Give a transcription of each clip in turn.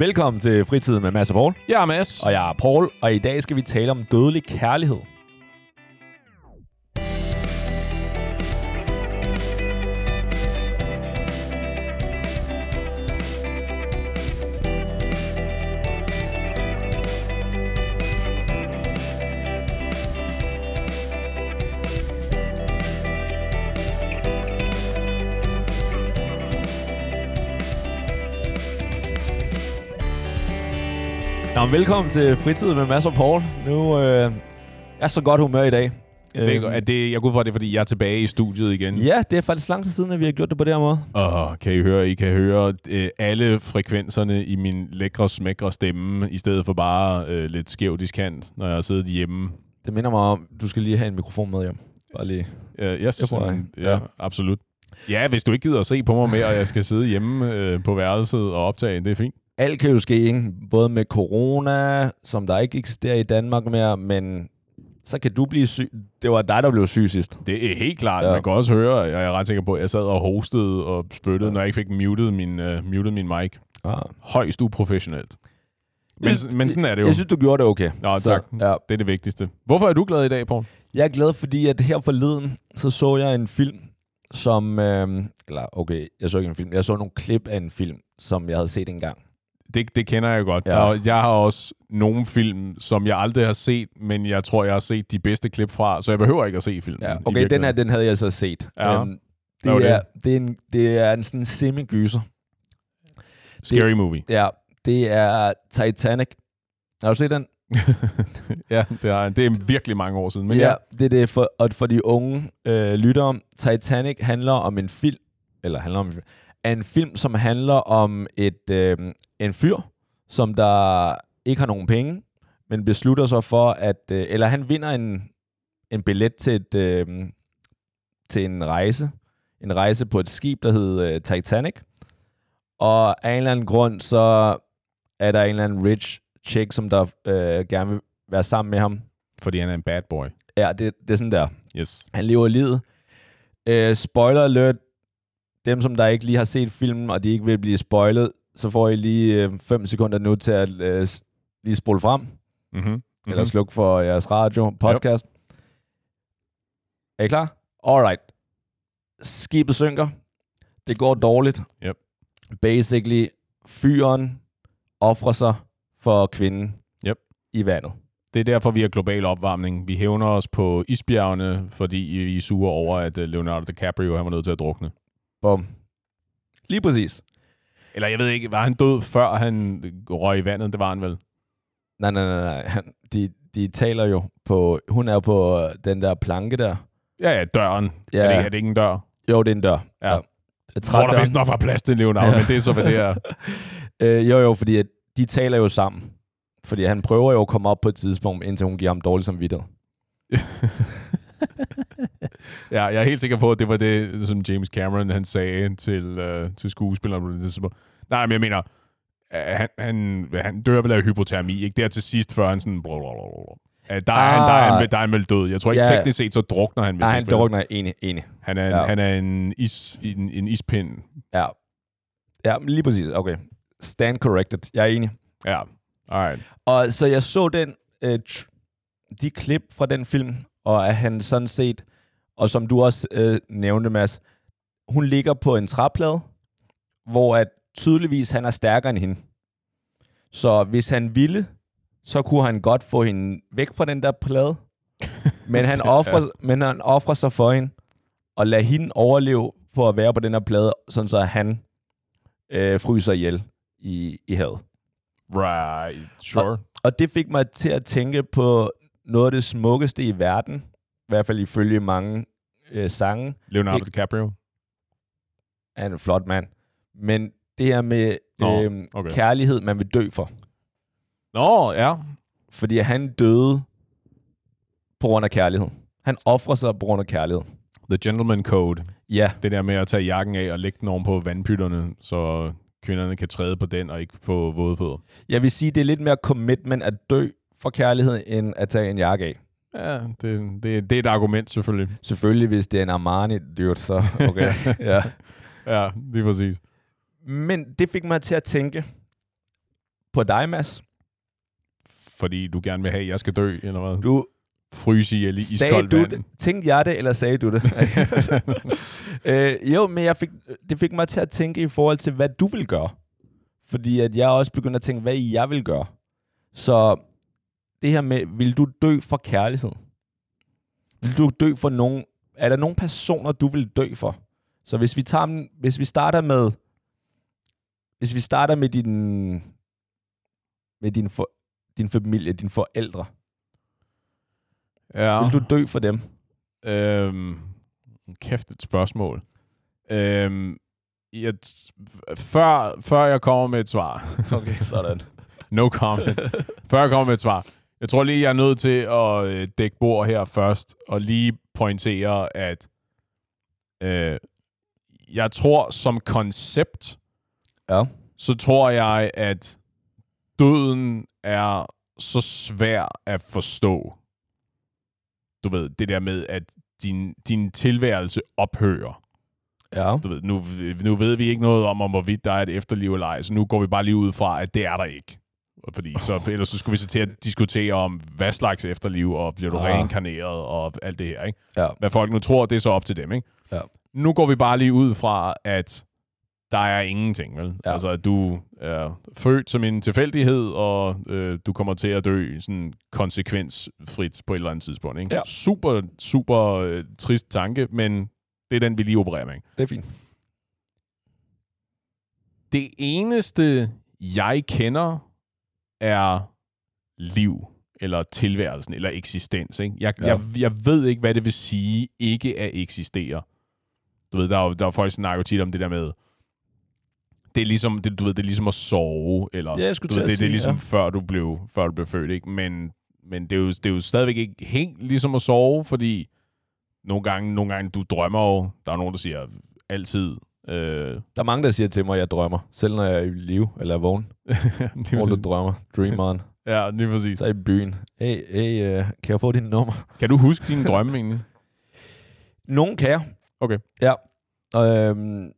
Velkommen til Fritid med Mads og Paul. Jeg er Mads. Og jeg er Paul, og i dag skal vi tale om dødelig kærlighed. Velkommen til Fritid med Mads og Paul. Nu øh, jeg er så godt humør i dag. Det er, Øhm, er det, jeg går at det er, fordi jeg er tilbage i studiet igen. Ja, det er faktisk lang tid siden, at vi har gjort det på den måde. Og kan I høre, I kan høre øh, alle frekvenserne i min lækre, smækre stemme, i stedet for bare øh, lidt skæv diskant, når jeg har siddet hjemme. Det minder mig om, du skal lige have en mikrofon med hjem. Bare lige. Uh, yes, jeg. mm, ja, Ja. absolut. Ja, hvis du ikke gider at se på mig mere, og jeg skal sidde hjemme øh, på værelset og optage, det er fint. Alt kan jo ske, ikke? Både med corona, som der ikke eksisterer i Danmark mere, men så kan du blive syg. Det var dig, der blev syg sidst. Det er helt klart. Ja. Man kan også høre, jeg er ret sikker på, at jeg sad og hostede og spyttede, ja. når jeg ikke fik muted min, uh, muted min mic. Ah. Højst uprofessionelt. Men, Jeg- men sådan er det jo. Jeg synes, du gjorde det okay. Nå, Så, tak. Ja. Det er det vigtigste. Hvorfor er du glad i dag, Paul? Jeg er glad, fordi at her forleden, så så jeg en film, som... Øh, eller okay, jeg så ikke en film. Jeg så nogle klip af en film, som jeg havde set engang. Det, det kender jeg godt. Ja. Og jeg har også nogle film, som jeg aldrig har set, men jeg tror, jeg har set de bedste klip fra, så jeg behøver ikke at se filmen. Ja, okay, den her, den havde jeg så set. Ja. Øhm, det, det? er, det, er en, det er en sådan semi-gyser. Scary movie. Ja, det er Titanic. Har du set den? ja, det er, det er virkelig mange år siden. Men ja, ja, det er det for, og for de unge øh, lyttere. Titanic handler om en film, eller handler om en film, er en film, som handler om et øh, en fyr, som der ikke har nogen penge, men beslutter sig for, at, øh, eller han vinder en, en billet til, et, øh, til en rejse, en rejse på et skib, der hedder øh, Titanic, og af en eller anden grund, så er der en eller anden rich chick, som der øh, gerne vil være sammen med ham, fordi han er en bad boy. Ja, det, det er sådan der. Yes. Han lever livet. Øh, spoiler alert. Dem, som der ikke lige har set filmen, og de ikke vil blive spoilet, så får I lige 5 sekunder nu til at øh, lige spole frem, Mm-hmm. mm-hmm. eller slukke for jeres radio, podcast. Er I klar? Alright. Skibet synker. Det går dårligt. Yep. Basically, fyren offrer sig for kvinden Yep. i vandet. Det er derfor, vi har global opvarmning. Vi hævner os på isbjergene, fordi vi er sure over, at øh, Leonardo DiCaprio han var nødt til at drukne. Bum. Lige præcis. Eller jeg ved ikke, var han død, før han røg i vandet? Det var han vel. Nej, nej, nej, nej. Han, de, de taler jo på... Hun er på øh, den der planke der. Ja, ja, døren. Ja. Er, det, ikke- er det ikke en dør? Jo, det er en dør. Ja. Jeg Hvor der vist nok var plads til Leonardo, ja. men det er så, hvad det er. øh, jo, jo, fordi at de taler jo sammen. Fordi han prøver jo at komme op på et tidspunkt, indtil hun giver ham dårlig samvittighed. Ja, jeg er helt sikker på, at det var det, som James Cameron han sagde til, øh, til skuespilleren. Nej, men jeg mener, øh, han, han, han dør vel af hypotermi, ikke? Det er til sidst, før han sådan... blablabla. Øh, Der er, han, der, er han, der er han vel død. Jeg tror ikke Ja. teknisk set, så drukner han. Hvis Nej, han drukner enig, enig. Han er, en, Ja. han er en, is, en, en ispind. Ja. Ja, lige præcis. Okay. Stand corrected. Jeg er enig. Ja, alright. Og så jeg så den, øh, de klip fra den film, og at han sådan set, og som du også øh, nævnte, Mads, hun ligger på en træplade, hvor at tydeligvis han er stærkere end hende. Så hvis han ville, så kunne han godt få hende væk fra den der plade. Men han offrer, men han offrer sig for hende, og lader hende overleve for at være på den her plade, sådan så han øh, fryser ihjel i, i havet. Right, sure. Og det fik mig til at tænke på noget af det smukkeste i verden, i hvert fald ifølge mange øh, sange. Leonardo ikke- DiCaprio. Er en flot mand. Men det her med Nå, øh, okay. kærlighed, man vil dø for. Nå, ja. Fordi han døde på grund af kærlighed. Han offrer sig på grund af kærlighed. The Gentleman Code. Ja, Det der med at tage jakken af og lægge den oven på vandpytterne, så kvinderne kan træde på den og ikke få våde fødder. jeg vil sige, det er lidt mere commitment at dø for kærlighed, end at tage en jakke af. Ja, det, det, det er et argument selvfølgelig. Selvfølgelig, hvis det er en Armani dyrt, så okay. ja. Ja, lige præcis. Men det fik mig til at tænke, På dig, Mads. Fordi du gerne vil have, at jeg skal dø, eller hvad? Du, Fryse ihjel i sagde iskoldt du vand. det? Tænkte jeg det, eller sagde du det? øh, jo, men jeg fik, det fik mig til at tænke i forhold til, hvad du vil gøre. Fordi at jeg også begynder at tænke, hvad jeg vil gøre. Så det her med, vil du dø for kærlighed? Vil du dø for nogen? Er der nogle personer, du vil dø for? Så hvis vi, tager hvis vi starter med, hvis vi starter med din, med din, for, din familie, dine forældre, Ja. vil du dø for dem? Øhm, kæft et spørgsmål. Øhm, jeg, før, før jeg kommer med et svar, Okay, sådan. no comment, før jeg kommer med et svar, jeg tror lige, jeg er nødt til at øh, dække bord her først, og lige pointere, at øh, jeg tror som koncept, Ja. så tror jeg, at døden er så svær at forstå. Du ved, det der med, at din, din tilværelse ophører. Ja. Du ved, nu, nu ved vi ikke noget om, om hvorvidt der er et efterliv eller ej, så nu går vi bare lige ud fra, at det er der ikke. Fordi så, ellers så skulle vi så til at diskutere om, hvad slags efterliv, og bliver du Ah. reinkarneret, og alt det her, ikke? Ja. Hvad folk nu tror, det er så op til dem, ikke? Ja. Nu går vi bare lige ud fra, at der er ingenting, vel? Ja. Altså, at du er født som en tilfældighed, og øh, du kommer til at dø sådan konsekvensfrit på et eller andet tidspunkt, ikke? Ja. Super, super øh, trist tanke, men det er den, vi lige opererer med, ikke? Det er fint. Det eneste, jeg kender, er liv, eller tilværelsen, eller eksistens. Ikke? Jeg, Ja. jeg, jeg ved ikke, hvad det vil sige, ikke at eksistere. Du ved, der er, der er folk, der snakker tit om det der med, det er ligesom, det, du ved, det er ligesom at sove, eller Ja, jeg du ved, det, det er sige, ligesom ja. før, du blev, før du blev født, ikke? Men, men det, er jo, det er jo stadigvæk ikke helt ligesom at sove, fordi nogle gange, nogle gange du drømmer jo, der er nogen, der siger altid, øh, Der er mange, der siger til mig, at jeg drømmer. Selv når jeg er i live, eller er vågen. Hvor du drømmer. Dream on. ja, lige præcis. Så i byen. Hey, hey uh, kan jeg få dit nummer? Kan du huske dine drømme egentlig? Nogen kan jeg. Okay. Ja. Øhm,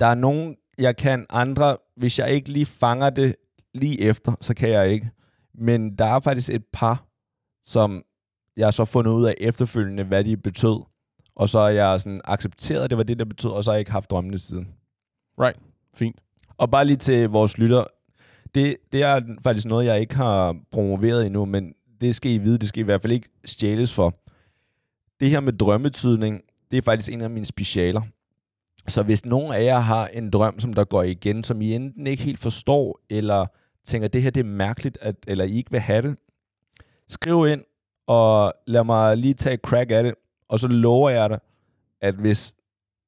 der er nogen, jeg kan. Andre, hvis jeg ikke lige fanger det lige efter, så kan jeg ikke. Men der er faktisk et par, som jeg har så fundet ud af efterfølgende, hvad de betød. Og så har jeg sådan accepteret, at det var det, der betød, og så har jeg ikke haft drømmene siden. Fint. Og bare lige til vores lytter. Det, det er faktisk noget, jeg ikke har promoveret endnu, men det skal I vide, det skal I hvert fald ikke stjæles for. Det her med drømmetydning, det er faktisk en af mine specialer. Så hvis nogen af jer har en drøm, som der går igen, som I enten ikke helt forstår, eller tænker, det her det er mærkeligt, at, eller I ikke vil have det, skriv ind, og lad mig lige tage et crack af det, og så lover jeg dig, at hvis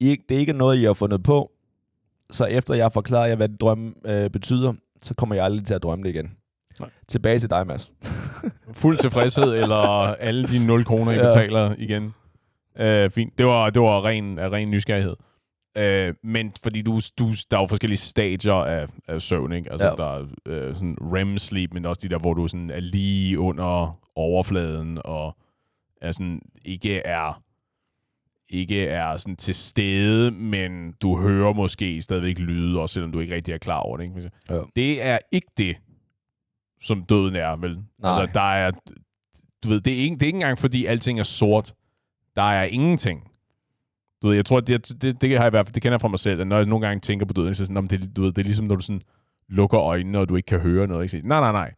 I ikke, det ikke er noget, I har fundet på, så efter jeg har forklaret jer, hvad drømme øh, betyder, så kommer jeg aldrig til at drømme det igen. Nej. Tilbage til dig, Mads. Fuld tilfredshed, eller alle de 0 kroner, I Ja. betaler igen. Øh, fint. Det var, det var ren, ren nysgerrighed. Øh, men fordi du, du, der er jo forskellige stadier af, af søvn, ikke? Altså, Ja. der er øh, sådan REM-sleep, men også de der, hvor du sådan er lige under overfladen, og er sådan, ikke er ikke er sådan til stede, men du hører måske stadigvæk lyde, også selvom du ikke rigtig er klar over det. Ikke? Ja. Det er ikke det, som døden er, vel? Nej. Altså, der er, du ved, det er, ikke, det er ikke engang, fordi alting er sort. Der er ingenting. Du ved, jeg tror, det, det, det, har jeg i hvert fald, det kender jeg fra mig selv, at når jeg nogle gange tænker på døden, så sådan, "Nå, men det, du ved, det er ligesom, når du sådan lukker øjnene, og du ikke kan høre noget. Ikke? Så, nej, nej, nej.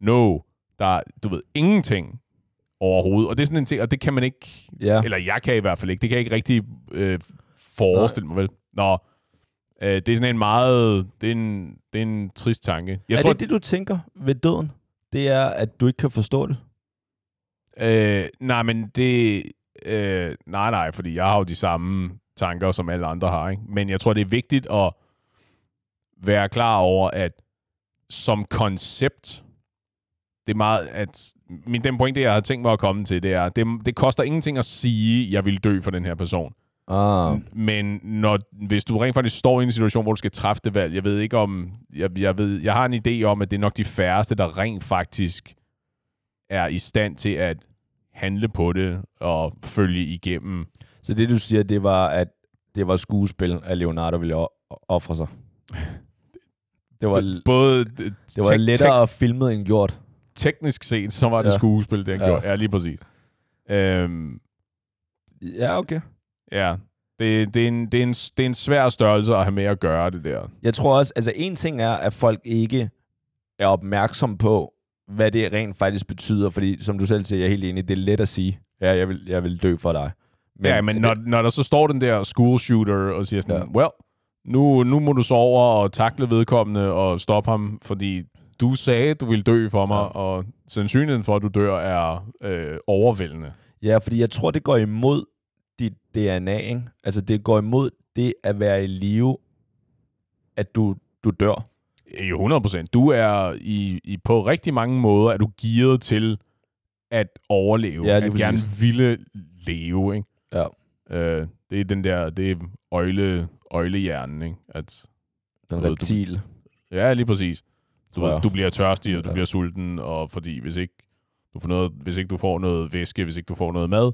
No. Der er, du ved, ingenting overhovedet. Og det er sådan en ting, og det kan man ikke, Ja. eller jeg kan i hvert fald ikke, det kan jeg ikke rigtig øh, forestille mig, vel? Nå, øh, det er sådan en meget, det er en, det er en trist tanke. Jeg er tror, det det, du tænker ved døden? Det er, at du ikke kan forstå det? Øh, nej, men det... Øh, nej, nej, fordi jeg har jo de samme tanker, som alle andre har. Ikke? Men jeg tror, det er vigtigt at være klar over, at som koncept, det er meget, at min, den pointe, jeg har tænkt mig at komme til, det er, det, det koster ingenting at sige, jeg vil dø for den her person. Ah. Men når, hvis du rent faktisk står i en situation, hvor du skal træffe det valg, jeg ved ikke om, jeg, jeg, ved, jeg har en idé om, at det er nok de færreste, der rent faktisk er i stand til at handle på det og følge igennem. Så det, du siger, det var, at det var skuespil, at Leonardo ville ofre sig? Det var, Både det var lettere at filme end gjort. Teknisk set, så var det Ja. skuespil, det han Ja. gjorde. Ja, lige præcis. Øhm, Ja, okay. ja, det, det, er en, det, er en, det er en svær størrelse at have med at gøre, det der. Jeg tror også, altså en ting er, at folk ikke er opmærksom på, hvad det rent faktisk betyder, fordi som du selv siger, jeg er helt enig, det er let at sige, ja, jeg vil, jeg vil dø for dig. Men, ja, men når, når der så står den der school shooter og siger sådan, ja. well, nu, nu må du så over og takle vedkommende og stoppe ham, fordi du sagde, du ville dø for mig, Ja. og sandsynligheden for, at du dør, er øh, overvældende. Ja, fordi jeg tror, det går imod dit DNA, ikke? Altså, det går imod det at være i live, at du, du dør. I 100 procent. Du er i, i, på rigtig mange måder, er du gearet til at overleve. Ja, at gerne præcis. ville leve, ikke? Ja. Øh, det er den der, det er øjle, øjlehjernen, ikke? At, Den Ved du- reptil. ja, lige præcis. Du, jeg. du bliver tørstig, og du Ja. bliver sulten, og fordi hvis ikke du får noget, hvis ikke du får noget væske, hvis ikke du får noget mad,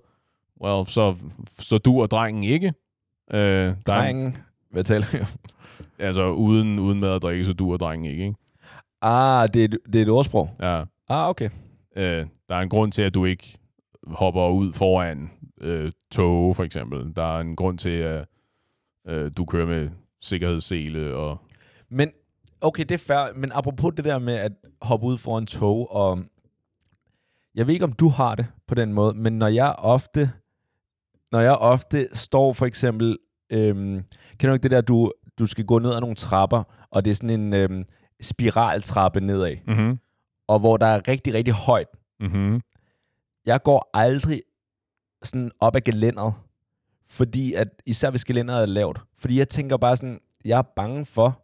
well, så, så du og drengen ikke. Øh, der er Drengen. Hvad taler om? altså uden, uden mad og drikke, så du og drengen ikke, ikke? Ah, det er, et- det er et ordsprog. Ja. Ah, okay. Øh, der er en grund til, at du ikke hopper ud foran øh, tog, for eksempel. Der er en grund til, at øh, du kører med sikkerhedssele og... Men, okay, det er fair, men apropos det der med at hoppe ud foran tog, og jeg ved ikke, om du har det på den måde, men når jeg ofte, når jeg ofte står for eksempel, øhm, kender du ikke det der, du, du skal gå ned ad nogle trapper, og det er sådan en øhm, spiraltrappe nedad, Mm-hmm. og hvor der er rigtig, rigtig højt. Mm-hmm. Jeg går aldrig sådan op ad gelænderet, fordi at, især hvis gelænderet er lavt, fordi jeg tænker bare sådan, jeg er bange for,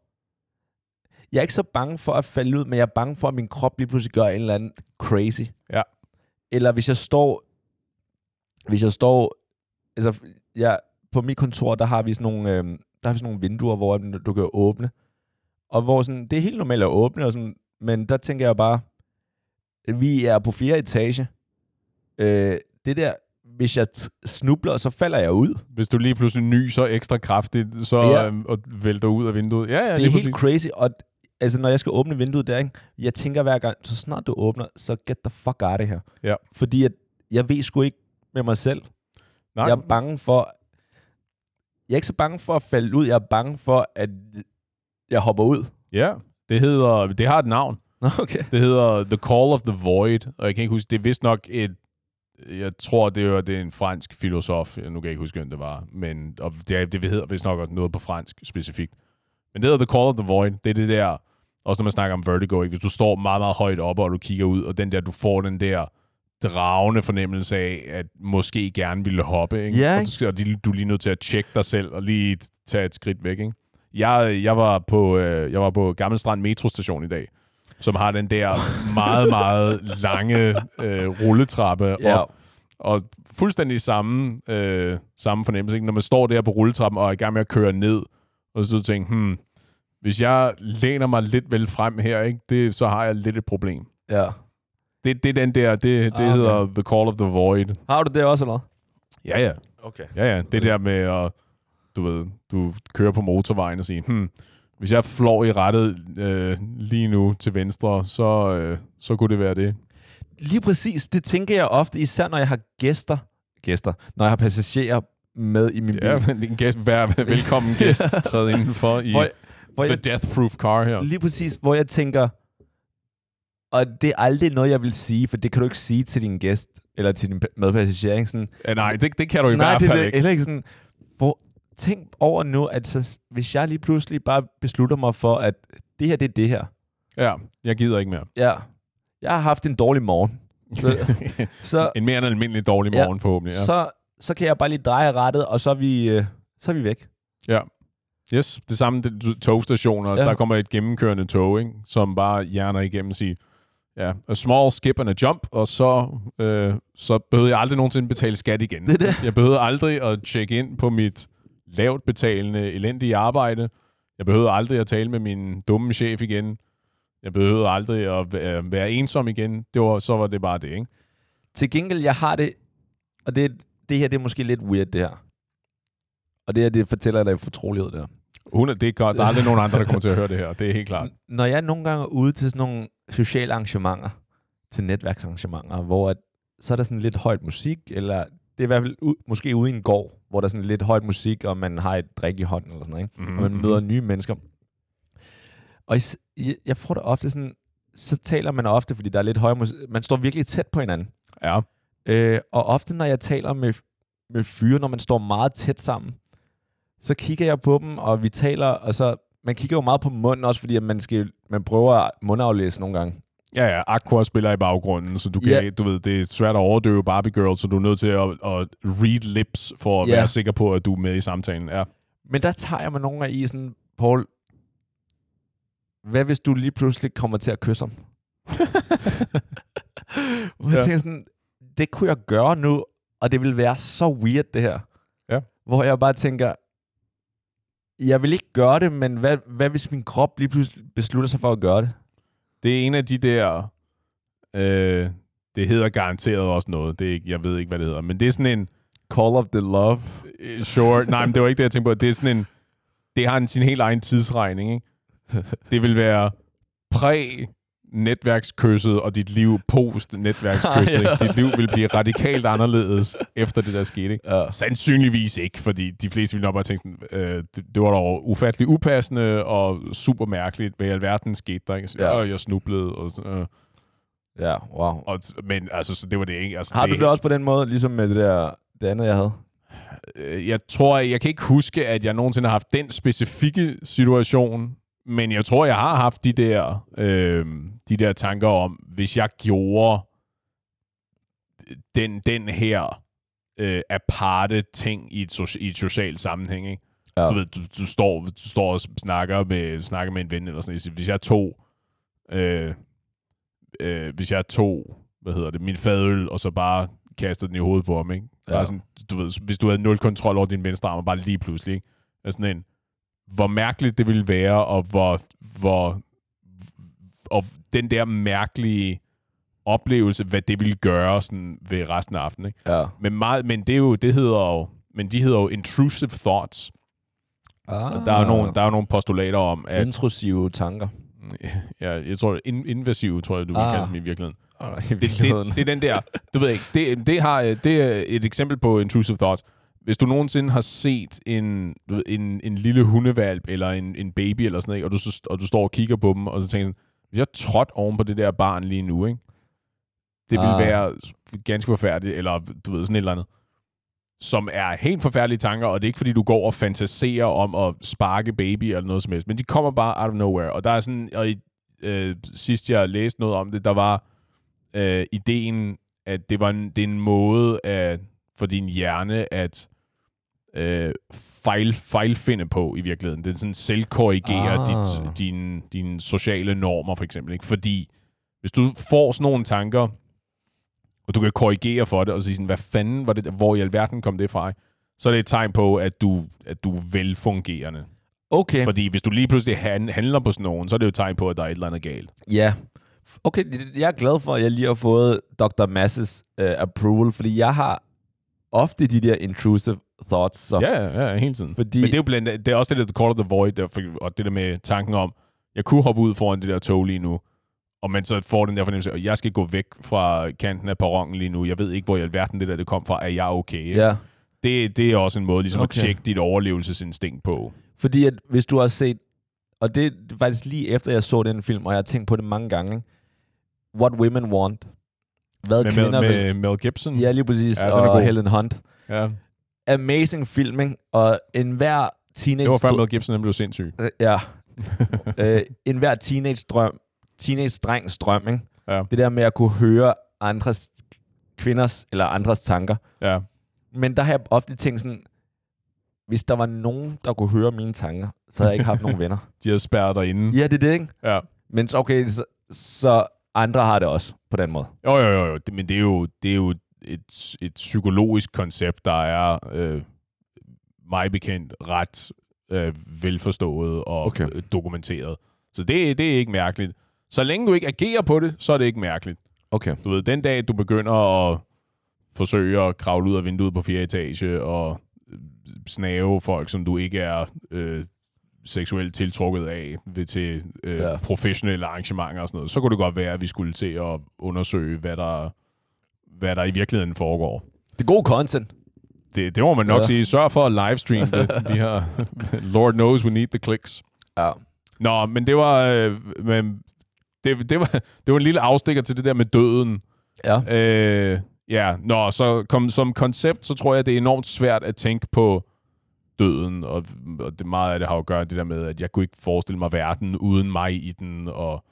jeg er ikke så bange for at falde ud, men jeg er bange for, at min krop lige pludselig gør en eller anden crazy. Ja. Eller hvis jeg står, hvis jeg står, altså, jeg, på mit kontor, der har vi sådan nogle, øh, der har vi sådan nogle vinduer, hvor du kan åbne. Og hvor sådan, det er helt normalt at åbne, og sådan, men der tænker jeg bare, vi er på fjerde etage. Øh, det der, hvis jeg snubler, så falder jeg ud. Hvis du lige pludselig nyser ekstra kraftigt, så Ja. øhm, og vælter ud af vinduet. Ja, ja, det er helt præcis. crazy, og altså, når jeg skal åbne vinduet der, ikke, jeg tænker hver gang, så snart du åbner, så get the fuck out of her. Ja. Fordi at, jeg ved sgu ikke med mig selv. Nej, Jeg er bange for... Jeg er ikke så bange for at falde ud, jeg er bange for, at jeg hopper ud. ja, det hedder, det har et navn. Okay. Det hedder The Call of the Void, og jeg kan ikke huske, det er vist nok et, jeg tror, det er, det er en fransk filosof, nu kan jeg ikke huske, hvem det var, men og det, det hedder vist nok også noget på fransk specifikt. Men det hedder The Call of the Void, det er det der, også når man snakker om vertigo, ikke? hvis du står meget, meget højt oppe, og du kigger ud, og den der, du får den der dragende fornemmelse af, at måske gerne ville hoppe, ikke? Ja, og, ikke? du, skal, og du er lige nødt til at tjekke dig selv, og lige tage et skridt væk, ikke? Jeg, jeg, var på, øh, jeg var på Gammel Strand metrostation i dag, som har den der meget, meget lange øh, rulletrappe Ja. op, og fuldstændig samme, øh, samme fornemmelse. Ikke? Når man står der på rulletrappen og er i gang med at køre ned, og så tænker hmm, hvis jeg læner mig lidt vel frem her, ikke, det, så har jeg lidt et problem. ja. Det, det er den der, det, det Ah, okay. hedder The Call of the Void. Har du det også, eller Ja, ja. Okay. Ja, ja. Det der med at, du ved, du kører på motorvejen og siger, hmm, hvis jeg flår i rettet øh, lige nu til venstre, så, øh, så kunne det være det. Lige præcis. Det tænker jeg ofte, især når jeg har gæster. Gæster. Når jeg har passagerer med i min bil. Ja, en gæst, vær velkommen gæst, træd indenfor i Hvor, hvor the jeg, death-proof car her. lige præcis, hvor jeg tænker, og det er aldrig noget, jeg vil sige, for det kan du ikke sige til din gæst, eller til din medpassager. Sådan, Ja, nej, det, det kan du i nej, hvert det fald er ikke. heller ikke sådan, hvor, tænk over nu, at så, hvis jeg lige pludselig bare beslutter mig for, at det her, det er det her. Ja, jeg gider ikke mere. Ja, jeg har haft en dårlig morgen. Så, så, en mere end almindelig dårlig Ja. morgen forhåbentlig. Ja. så, så kan jeg bare lige dreje rettet, og så er vi, øh, så er vi væk. ja. Yes, det samme det, togstationer. Ja. Der kommer et gennemkørende tog, ikke, som bare hjerner igennem og siger, ja, a small skip and a jump, og så, øh, så behøvede jeg aldrig nogensinde betale skat igen. Det det. Jeg behøvede aldrig at tjekke ind på mit lavt betalende, elendige arbejde. Jeg behøvede aldrig at tale med min dumme chef igen. Jeg behøvede aldrig at være, være ensom igen. Det var, så var det bare det, ikke? Til gengæld, jeg har det, og det, det her det er måske lidt weird, det her. Og det her, det fortæller jeg dig i fortrolighed, det her. Hun det er godt. Der er aldrig nogen andre, der kommer til at høre det her. Det er helt klart. Når jeg nogle gange er ude til sådan nogle sociale arrangementer, til netværksarrangementer, hvor at, så er der sådan lidt højt musik, eller det er i hvert fald ud, måske ude i en gård, hvor der er sådan lidt højt musik, og man har et drik i hånden, eller sådan noget, ikke? Mm-hmm. og man møder nye mennesker. Og jeg, jeg får det ofte sådan, så taler man ofte, fordi der er lidt høj musik, man står virkelig tæt på hinanden. Ja. Øh, og ofte, når jeg taler med, med fyre, når man står meget tæt sammen, så kigger jeg på dem, og vi taler, og så, man kigger jo meget på munden også, fordi at man, skal, man prøver at mundaflæse nogle gange. Ja, ja. Aqua spiller i baggrunden, så du kan, Ja. du ved, det er svært at overdøve Barbie Girl, så du er nødt til at, at read lips for at Ja. være sikker på, at du er med i samtalen. Ja. Men der tager jeg mig nogle af i sådan, Paul, hvad hvis du lige pludselig kommer til at kysse ham? Hvor jeg tænker sådan, det kunne jeg gøre nu, og det ville være så weird, det her. Ja. Hvor jeg bare tænker, jeg vil ikke gøre det, men hvad, hvad hvis min krop lige pludselig beslutter sig for at gøre det? Det er en af de der... Øh, det hedder garanteret også noget. Det er ikke, jeg ved ikke, hvad det hedder. Men det er sådan en... Call of the love. øh, Sure. Nej, men det var ikke det, jeg tænkte på. Det er sådan en... Det har en, sin helt egen tidsregning, ikke? Det vil være præ netværkskysset og dit liv post netværkskysset. Ja. Dit liv vil blive radikalt anderledes efter det der skete. Ikke? Ja. Sandsynligvis ikke, fordi de fleste ville nok bare tænke sådan, øh, det, det var dog ufattelig upassende og super mærkeligt, hvad i alverden skete der. Ikke? Så, Ja. jeg snublede. Og, så, øh, Ja, wow. og, men altså, så det var det ikke. Altså, Har det, du det også på den måde, ligesom med det der, det andet, jeg havde? øh, jeg tror, jeg kan ikke huske, at jeg nogensinde har haft den specifikke situation, men jeg tror, jeg har haft de der, øh, de der tanker om, hvis jeg gjorde den, den her øh, aparte ting i et, so- i et socialt sammenhæng, ikke? Ja. Du ved, du, du, står, du står og snakker med, snakker med en ven eller sådan noget. Hvis jeg tog, øh, øh, hvis jeg tog, hvad hedder det, min fadøl, og så bare kastede den i hovedet på ham, ikke? Bare Ja. sådan, du ved, hvis du havde nul kontrol over din venstre arm, og bare lige pludselig, ikke? Er sådan en, hvor mærkeligt det ville være, og hvor, hvor og den der mærkelige oplevelse, hvad det ville gøre sådan ved resten af aftenen, ikke? Ja. Men, meget, men det er jo, det hedder jo, men de hedder jo intrusive thoughts. Ah. Og der er jo nogle, der er nogle postulater om, at Intrusive tanker. ja, jeg tror, in, invasive, tror jeg, du vil Ah. kalde dem i virkeligheden. I Det, virkeligheden. det, det, er den der, du ved ikke, det, det, har, det er et eksempel på intrusive thoughts. Hvis du nogensinde har set en, du ved, en, en lille hundevalp eller en, en baby eller sådan noget, og, du, så, og du står og kigger på dem, og så tænker sådan, hvis jeg trådte oven på det der barn lige nu, ikke? det vil Ah. være ganske forfærdeligt, eller du ved, sådan et eller andet, som er helt forfærdelige tanker, og det er ikke fordi, du går og fantaserer om at sparke baby eller noget som helst, men de kommer bare out of nowhere. Og der er sådan, og i, øh, sidst jeg læste noget om det, der var øh, ideen, at det var en, det er en måde at, for din hjerne at øh, fejl, fejlfinde på i virkeligheden. Det er sådan selvkorrigere Ah. dit, dine, dine sociale normer, for eksempel. Ikke? Fordi hvis du får sådan nogle tanker, og du kan korrigere for det, og sige sådan, hvad fanden var det, hvor i alverden kom det fra? Så er det et tegn på, at du, at du er velfungerende. Okay. Fordi hvis du lige pludselig han, handler på sådan nogen, så er det jo et tegn på, at der er et eller andet galt. Ja. Okay, jeg er glad for, at jeg lige har fået Dr. Masses uh, approval, fordi jeg har ofte de der intrusive thoughts. Så. Ja, ja, ja, hele tiden. Fordi- Men det er jo blandt det er også det, der Call of the Void, der, for- og det der med tanken om, jeg kunne hoppe ud foran det der tog lige nu, og man så får den der fornemmelse, at jeg skal gå væk fra kanten af perronen lige nu. Jeg ved ikke, hvor i alverden det der det kom fra. Er jeg okay? ikke? Ja. Det, det er også en måde ligesom Okay. at tjekke dit overlevelsesinstinkt på. Fordi at hvis du har set, og det er faktisk lige efter jeg så den film, og jeg har tænkt på det mange gange, ikke? What Women Want. Hvad Med, kvinder med, vil... med Mel Gibson. Ja, lige præcis. Ja, er og. Helen Hunt. ja. Amazing film, ikke? Og enhver teenage... Det var før Mel Gibson han blev sindssyg. Øh, Ja. øh, enhver teenage drøm, teenage drengs drøm, ikke? Ja. Det der med at kunne høre andres kvinders eller andres tanker. Ja. Men der har jeg ofte tænkt sådan, hvis der var nogen, der kunne høre mine tanker, så havde jeg ikke haft nogen venner. De havde spærret dig inde. Ja, det er det, ikke? Ja. Men okay, så, så andre har det også på den måde. Jo, jo, jo, jo. Men det er jo, det er jo et, et psykologisk koncept, der er øh, mig bekendt ret øh, velforstået og Okay. okay. dokumenteret. Så det, det er ikke mærkeligt. Så længe du ikke agerer på det, så er det ikke mærkeligt. Okay. Du ved, den dag, du begynder at forsøge at kravle ud af vinduet på fjerde etage og øh, snave folk, som du ikke er øh, seksuelt tiltrukket af ved til øh, ja. professionelle arrangementer og sådan noget, så kunne det godt være, at vi skulle til at undersøge, hvad der, hvad der i virkeligheden foregår. Det er god content. Det, det må man nok Ja. sige. Sørg for at livestream det. De her, Lord knows we need the clicks. Ja. Nå, men det var, øh, men det, det, var, det var en lille afstikker til det der med døden. Ja. Øh, ja, nå, så kom, som koncept, så tror jeg, det er enormt svært at tænke på døden, og, og det meget af det har jo at gøre det der med, at jeg kunne ikke forestille mig verden uden mig i den, og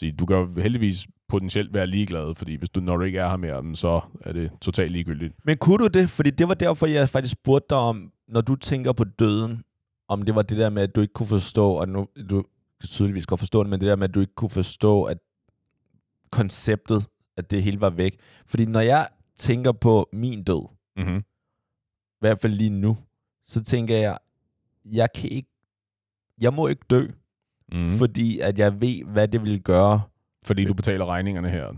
sige, du kan heldigvis potentielt være ligeglad, fordi hvis du, når du ikke er her mere, så er det totalt ligegyldigt. Men kunne du det? Fordi det var derfor, jeg faktisk spurgte dig om, når du tænker på døden, om det var det der med, at du ikke kunne forstå, og nu du kan tydeligvis godt forstå det, men det der med, at du ikke kunne forstå, at konceptet, at det hele var væk. Fordi når jeg tænker på min død, Mm-hmm. i hvert fald lige nu, så tænker jeg, jeg kan ikke, jeg må ikke dø, Mm. fordi at jeg ved, hvad det vil gøre. Fordi du betaler regningerne her.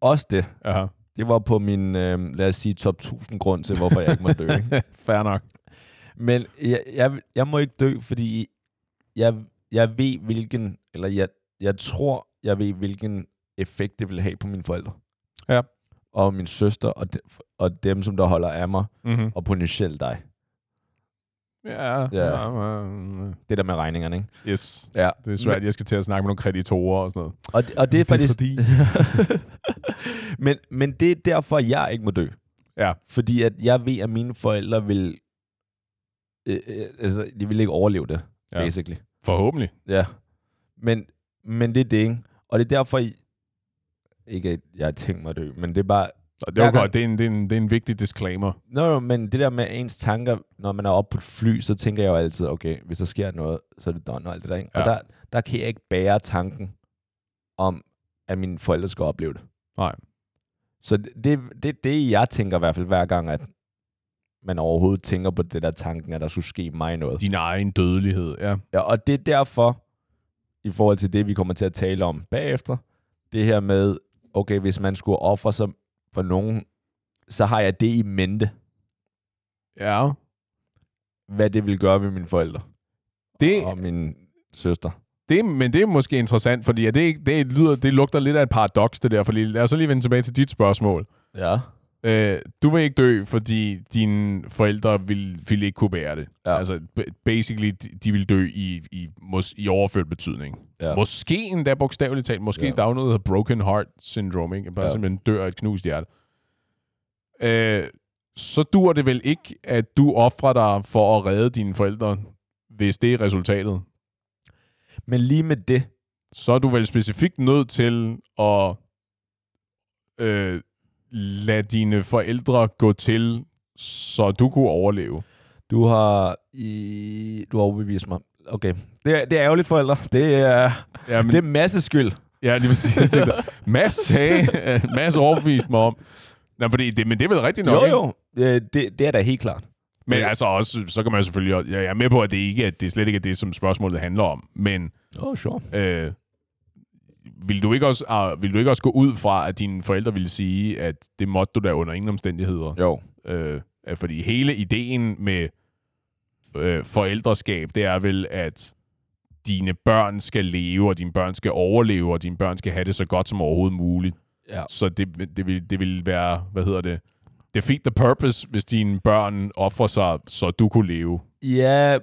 Også det. Aha. Det var på min, øh, lad os sige, top 1000 grund til, hvorfor jeg ikke må dø. Fair nok. Men jeg, jeg, jeg må ikke dø, fordi jeg, jeg ved, hvilken, eller jeg, jeg tror, jeg ved, hvilken effekt det vil have på mine forældre. Ja. Og min søster, og, de, og dem, som der holder af mig, Mm-hmm. og potentielt dig. Ja. Ja. ja. ja. Det der med regningerne, ikke? Yes. Ja. Det er svært, jeg skal til at snakke med nogle kreditorer og sådan noget. Og, og det er Det er faktisk... fordi- men, men det er derfor, jeg ikke må dø. Ja. Fordi at jeg ved, at mine forældre vil... Øh, øh, altså, de vil ikke overleve det, Ja. basically. Forhåbentlig. Ja. Men, men det er det, ikke? Og det er derfor, ikke at jeg har tænkt mig at dø, men det er bare... Og det er jo godt. Det er, en, det, er en, det er en vigtig disclaimer. Nå, no, men det der med ens tanker, når man er oppe på et fly, så tænker jeg jo altid, okay, hvis der sker noget, så er det done og alt det der, ikke? Og Ja. der, der kan jeg ikke bære tanken om, at mine forældre skal opleve det. Nej. Så det det, det, det jeg tænker i hvert fald hver gang, at man overhovedet tænker på det der tanken, at der skulle ske mig noget. Din egen dødelighed, ja. Ja, og det er derfor, i forhold til det, vi kommer til at tale om bagefter, det her med, okay, hvis man skulle ofre sig for nogen, så har jeg det i mente, Ja. hvad det vil gøre ved mine forældre Det, og min søster. det, men det er måske interessant, fordi ja, det, det, lyder, det lugter lidt af et paradoks, det der. Fordi lad os så lige vende tilbage til dit spørgsmål. Ja. Øh, du vil ikke dø, fordi dine forældre vil, vil ikke kunne bære det. Ja. Altså, basically, de, vil dø i, i, mås, i overført betydning. Ja. Måske endda bogstaveligt talt. Måske Ja. der er noget, der hedder broken heart syndrome, ikke? Bare ja. simpelthen dør af et knust hjerte. Øh, så dur det vel ikke, at du offrer dig for at redde dine forældre, hvis det er resultatet. Men lige med det, Så er du vel specifikt nødt til at øh, lade dine forældre gå til, så du kunne overleve. du har, i, du har overbevist mig. Okay, det er, det er ærgerligt, forældre. Det er, Ja, men, det er masse skyld. ja, lige præcis. Det der. Mads sagde, Mads overbeviste mig om. Nå, fordi det, men det er vel rigtigt nok, Jo, jo. Øh, Det, det er da helt klart. Men Øh. altså også, så kan man selvfølgelig, også- jeg er med på, at det ikke er, det slet ikke er det, som spørgsmålet handler om, men Oh, sure. øh, vil, du ikke også, uh, vil du ikke også gå ud fra, at dine forældre ville sige, at det måtte du da under ingen omstændigheder? Jo. Øh, fordi hele ideen med øh, forældreskab, det er vel, at dine børn skal leve, og dine børn skal overleve, og dine børn skal have det så godt som overhovedet muligt. Ja. Så det, det, vil, det vil være, hvad hedder det, defeat the purpose, hvis dine børn offrer sig, så du kunne leve. Ja,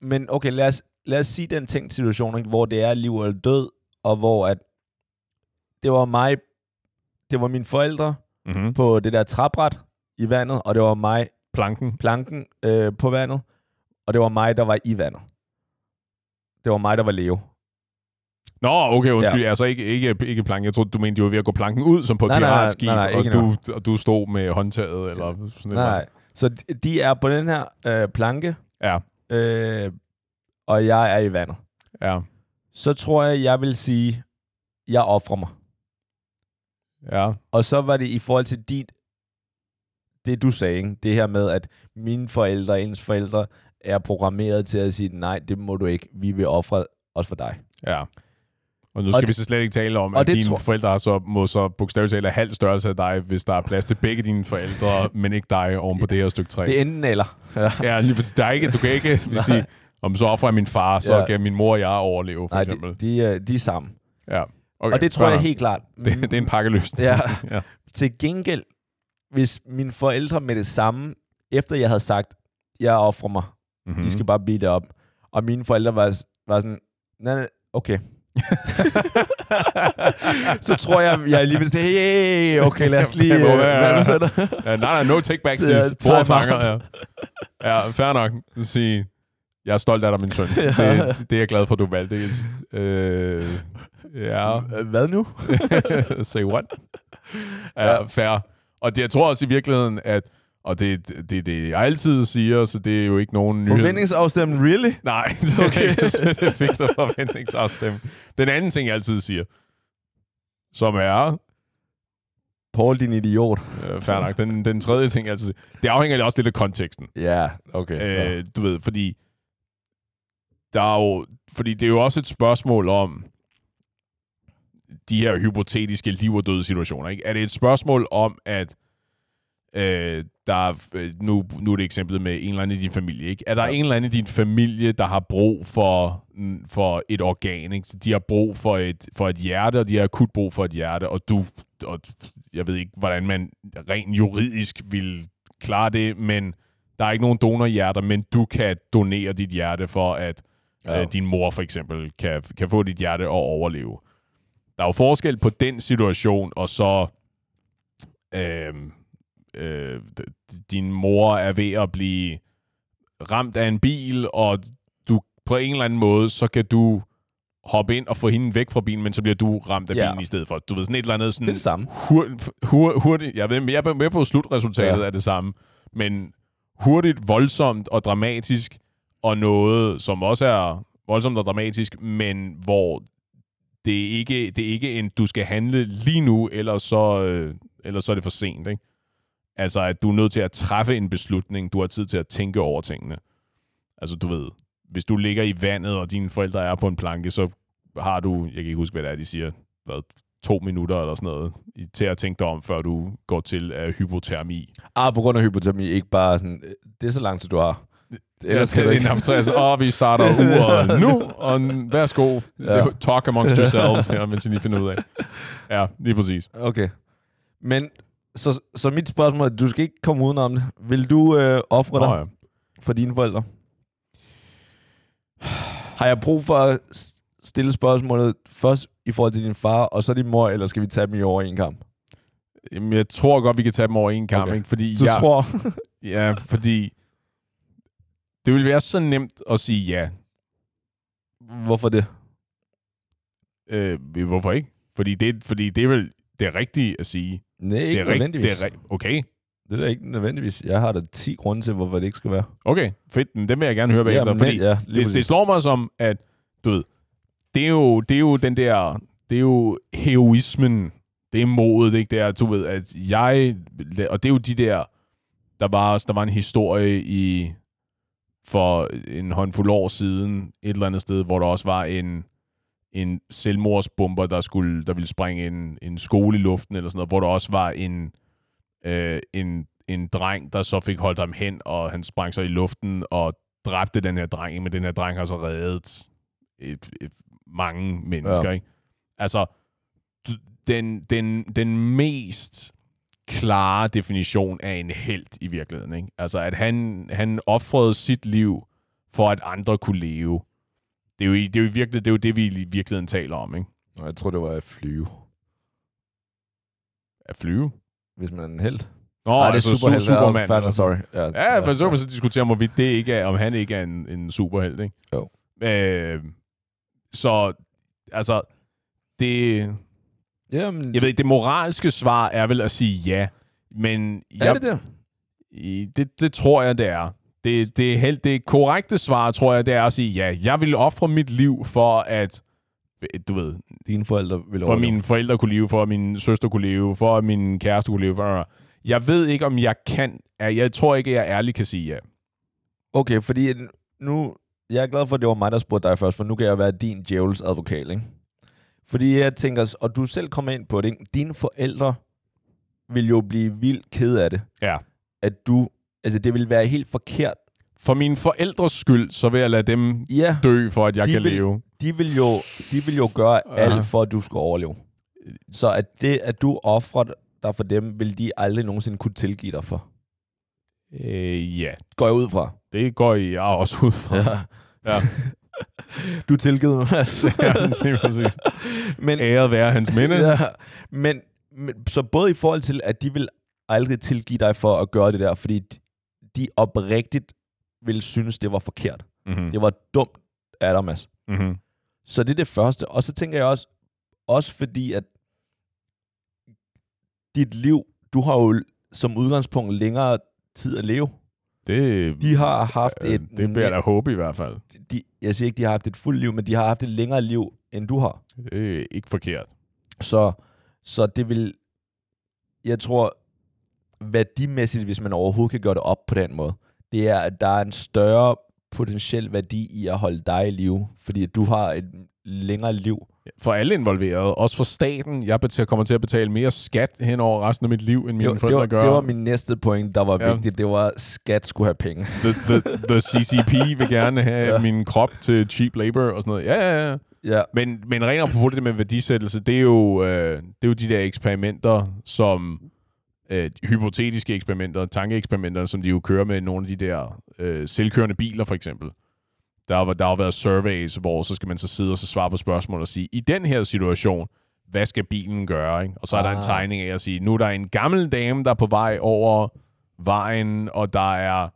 men okay, lad os, lad os sige den tænkte situation, ikke, hvor det er liv eller død, og hvor at det var mig, det var mine forældre Mm-hmm. på det der træbræt i vandet, og det var mig, Planken. planken øh, på vandet, og det var mig, der var i vandet. Det var mig, der var Leo. Nå, okay, undskyld. Ja. Altså ikke, ikke, ikke planken. Jeg troede, du mente, de var ved at gå planken ud, som på et Nej, nej, nej, piratskib, nej, nej, og, du, og du stod med håndtaget, eller sådan noget. Nej, nej. Så de- de er på den her øh, planke, Ja, øh, og jeg er i vandet. ja, Så tror jeg, jeg vil sige, jeg offrer mig. ja. Og så var det i forhold til dit, det du sagde, ikke? det her med, at mine forældre, ens forældre, er programmeret til at sige, nej, det må du ikke, vi vil ofre os for dig. Ja. Og nu skal Og vi så slet ikke tale om, at dine tror- forældre så, må så bogstaveligt talt have halv størrelse af dig, hvis der er plads til begge dine forældre, men ikke dig oven på det her stykke træ. Det er enten eller. Ja. Ja, lige præcis. Der er ikke, du kan ikke sige, Om så offrer jeg min far, så Ja. kan min mor og jeg overleve, for Nej, eksempel. de, de, er, de er sammen. Ja. Okay, og det tror jeg helt klart. Det, det er en pakkeløsning. Ja. ja. Til gengæld, hvis mine forældre med det samme, efter jeg havde sagt, jeg offrer mig, Mm-hmm. mm. I skal bare blive derop, og mine forældre var, var sådan, nej, nej, okay. så tror jeg, jeg lige vil sige, hey, okay, lad os lige... Øh, du sagde der? ja, nej, nej, no take back, Så jeg Bord fanger, ja. Ja, fair nok. Sige, jeg er stolt af dig, min søn. Det, det er jeg glad for, du valgte. Øh, ja. Øh, Hvad nu? Say what? Ja, fair. Og det, jeg tror også i virkeligheden, at og det er det, det, jeg altid siger, så det er jo ikke nogen nyhed. Forventningsafstemning, really? Nej, det er okay. specifikt og forventningsafstemme. Den anden ting, jeg altid siger, som er, Paul, din idiot. øh, fair nok, den, den tredje ting, jeg altid siger, det afhænger også lidt af konteksten. Ja, okay. så. Øh, du ved, fordi der er jo, fordi det er jo også et spørgsmål om de her hypotetiske liv- og døde situationer. Ikke? Er det et spørgsmål om, at øh, der er, øh, nu, nu er det eksemplet med en eller anden i din familie. Ikke? Er der Ja. en eller anden i din familie, der har brug for, mm, for et organ? Ikke? Så De har brug for et, for et hjerte, og de har akut brug for et hjerte, og du, og jeg ved ikke, hvordan man rent juridisk vil klare det, men der er ikke nogen donorhjerter, men du kan donere dit hjerte for, at ja. Øh, din mor for eksempel kan, kan få dit hjerte og overleve. Der er jo forskel på den situation, og så øh, øh, din mor er ved at blive ramt af en bil, og du på en eller anden måde, så kan du hoppe ind og få hende væk fra bilen, men så bliver du ramt af Ja. bilen i stedet for. Du ved, sådan et eller andet sådan Det er det samme. hurtigt, hur, hurtigt, jeg, ved, jeg er med på slutresultatet Ja. af det samme, men hurtigt, voldsomt og dramatisk, og noget, som også er voldsomt og dramatisk, men hvor det er ikke, det er ikke en, du skal handle lige nu, eller så, øh, så er det for sent. Ikke? Altså, at du er nødt til at træffe en beslutning. Du har tid til at tænke over tingene. Altså, du ved, hvis du ligger i vandet, og dine forældre er på en planke, så har du, jeg kan ikke huske, hvad det er, de siger, hvad, to minutter eller sådan noget, i- til at tænke dig om, før du går til uh, hypotermi. Ah, på grund af hypotermi, ikke bare sådan, øh, det er så lang tid, du har. Ellers skal det sådan, åh, vi starter uret nu, og værsgo, Ja. talk amongst yourselves, her, mens I lige finder ud af. Ja, lige præcis. Okay. Men, så, så mit spørgsmål er, du skal ikke komme udenom det. Vil du øh, ofre dig Nå, ja. for dine forældre? Har jeg brug for at stille spørgsmålet først i forhold til din far, og så din mor, eller skal vi tage dem i over en kamp? Jamen, jeg tror godt, vi kan tage dem over en kamp, Okay. ikke? Fordi Du jeg, tror... Ja, fordi det vil være så nemt at sige ja. Hvorfor det? Øh, hvorfor ikke? Fordi det, fordi det er vel det er rigtigt at sige. Nej, Det ikke er rigtigt. nødvendigvis. Det er okay, det er da ikke nødvendigvis. Jeg har da 10 grunde til, hvorfor det ikke skal være. okay, fedt. Men dem vil jeg gerne høre bagefter. men, fordi ja, det, det slår mig som, at du ved, det er jo, det er jo den der, det er jo heroismen, det er modet, ikke? Det er, du ved, at jeg, og det er jo de der, der var, der var en historie i, for en håndfuld år siden, et eller andet sted, hvor der også var en, en selvmordsbomber, der, skulle, der ville springe en, en skole i luften, eller sådan noget, hvor der også var en, øh, en, en dreng, der så fik holdt ham hen, og han sprang sig i luften og dræbte den her dreng, men den her dreng har så reddet et, et, mange mennesker, Ja. ikke? Altså, den, den, den mest klare definition af en held i virkeligheden, ikke? Altså, at han, han offrede sit liv for, at andre kunne leve. Det er jo, det er jo, virkelig, det, er jo det, vi i virkeligheden taler om, ikke? Nå, Jeg tror, det var at flyve, At flyve. hvis man er en held. Nå, Nej, det er altså, superheld. su- Superman. Ja, eller sorry. Ja, men så kan man så diskutere, om, det ikke er, om han ikke er en, en superheld, ikke? Jo. Øh, så, altså, det... Jamen, Jeg ved ikke, det moralske svar er vel at sige ja, men er jeg, det der? i- det, det tror jeg, det er. Det, det, helt, det korrekte svar, tror jeg, det er at sige ja. Jeg vil ofre mit liv for at, du ved, Dine forældre vil for overleve. at mine forældre kunne leve, for at min søster kunne leve, for at min kæreste kunne leve. For, jeg ved ikke, om jeg kan... Jeg tror ikke, jeg ærligt kan sige ja. Okay, fordi nu... Jeg er glad for, at det var mig, der spurgte dig først, for nu kan jeg være din djævels advokat, ikke? Fordi jeg tænker, og du selv kommer ind på det, ikke? Dine forældre vil jo blive vildt ked af det. Ja. At du... Altså, det vil være helt forkert For mine forældres skyld, så vil jeg lade dem Ja, dø, for at jeg kan vil- leve. de vil jo, de vil jo gøre Ja. alt for, at du skal overleve. Så at det, at du offrer dig for dem, vil de aldrig nogensinde kunne tilgive dig for. Øh, ja, Går jeg ud fra. det går jeg også ud fra. Ja. Ja. Du tilgivet mig, Mads. ja lige præcis. Men, Æret være hans minde. ja, men, men, så både i forhold til, at de vil aldrig tilgive dig for at gøre det der, fordi de- de oprigtigt vil synes, det var forkert. Mm-hmm. Det var dumt af dig, Mads. Mm-hmm. Så det er det første. Og så tænker jeg også, også fordi at dit liv, du har jo som udgangspunkt længere tid at leve. Det, De har haft øh, et... det jeg da håbe i hvert fald. de, jeg siger ikke, de har haft et fuldt liv, men de har haft et længere liv, end du har. Det er ikke forkert. Så, så det vil... Jeg tror, værdimæssigt, hvis man overhovedet kan gøre det op på den måde, det er, at der er en større potentiel værdi i at holde dig i live, fordi du har et længere liv. For alle involverede, også for staten. Jeg betaler, kommer til at betale mere skat hen over resten af mit liv, end Det, mine det, forældre var, gør. det var min næste point, der var Ja. vigtigt. Det var, at skat skulle have penge. the, the, the CCP vil gerne have Ja. min krop til cheap labor og sådan noget. Ja, ja, ja. Ja, Men, men rent apropos det med værdisættelse, det er jo, øh, det er jo de der eksperimenter, som øh, hypotetiske eksperimenter, tankeeksperimenter, som de jo kører med nogle af de der øh, selvkørende biler, for eksempel. Der har, der har været surveys, hvor så skal man så sidde og så svare på spørgsmål og sige, i den her situation, hvad skal bilen gøre? Ikke? Og så er der en Ah. tegning af at sige, nu er der en gammel dame, der er på vej over vejen, og der er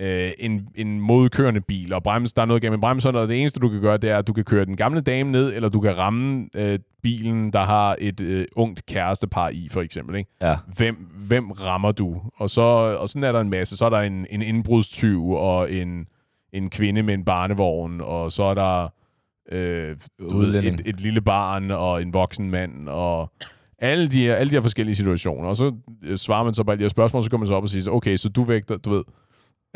øh, en, en modkørende bil, og brems, der er noget galt med bremserne, og det eneste, du kan gøre, det er, at du kan køre den gamle dame ned, eller du kan ramme øh, bilen, der har et øh, ungt kærestepar i, for eksempel. Ikke? ja. Hvem, hvem rammer du? Og, så, og sådan er der en masse. Så er der en, en indbrudstyv, og en, en kvinde med en barnevogn, og så er der øh, et, et lille barn, og en voksen mand, og alle de her, alle de her forskellige situationer. Og så øh, svarer man så på alle de her spørgsmål, så kommer man så op og siger, okay, så du vægter, du ved,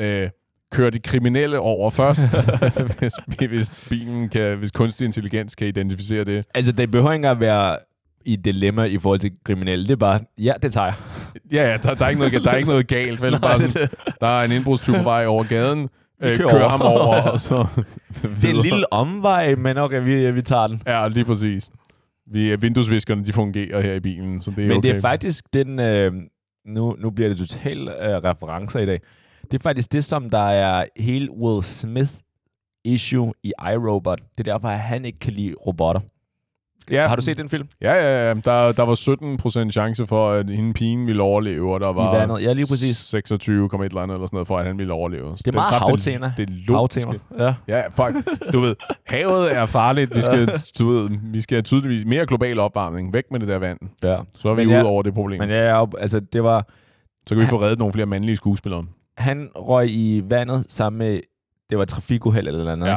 øh, kører de kriminelle over først, hvis, hvis bilen kan, hvis kunstig intelligens kan identificere det. Altså, det behøver ikke engang at være i dilemma i forhold til kriminelle. Det er bare, ja, det tager jeg. Ja, ja, der, der, er ikke noget, der er ikke noget galt, vel? Bare sådan, der er en indbrudstyv på vej over gaden, øh, kører kører ham over, og så... Det er en lille omvej, men okay, vi, vi tager den. Ja, lige præcis. Vi, vinduesviskerne, de fungerer her i bilen, så det er Men okay. det er faktisk den... Øh, nu, nu bliver det totalt øh, referencer i dag. Det er faktisk det, som der er hele Will Smith issue i iRobot. Det er derfor, at han ikke kan lide robotter. Ja, Har du set den film? Ja, ja, ja. Der, der var 17% chance for, at hende pigen ville overleve, og der var. Ja, lige præcis. 26, et eller andet eller sådan noget, for at han ville overleve. Det er den meget havtema. Det, det logiske. Havtema. Ja. Ja, fuck. Du ved, havet er farligt. Vi skal, du ved, vi skal tydeligvis mere global opvarmning. Væk med det der vand. ja. Så er vi ude ja, over det problem. Men op, altså, det var... Så kan vi få reddet nogle flere mandlige skuespillere. Han røg i vandet sammen med... Det var et trafikuheld eller noget. Ja.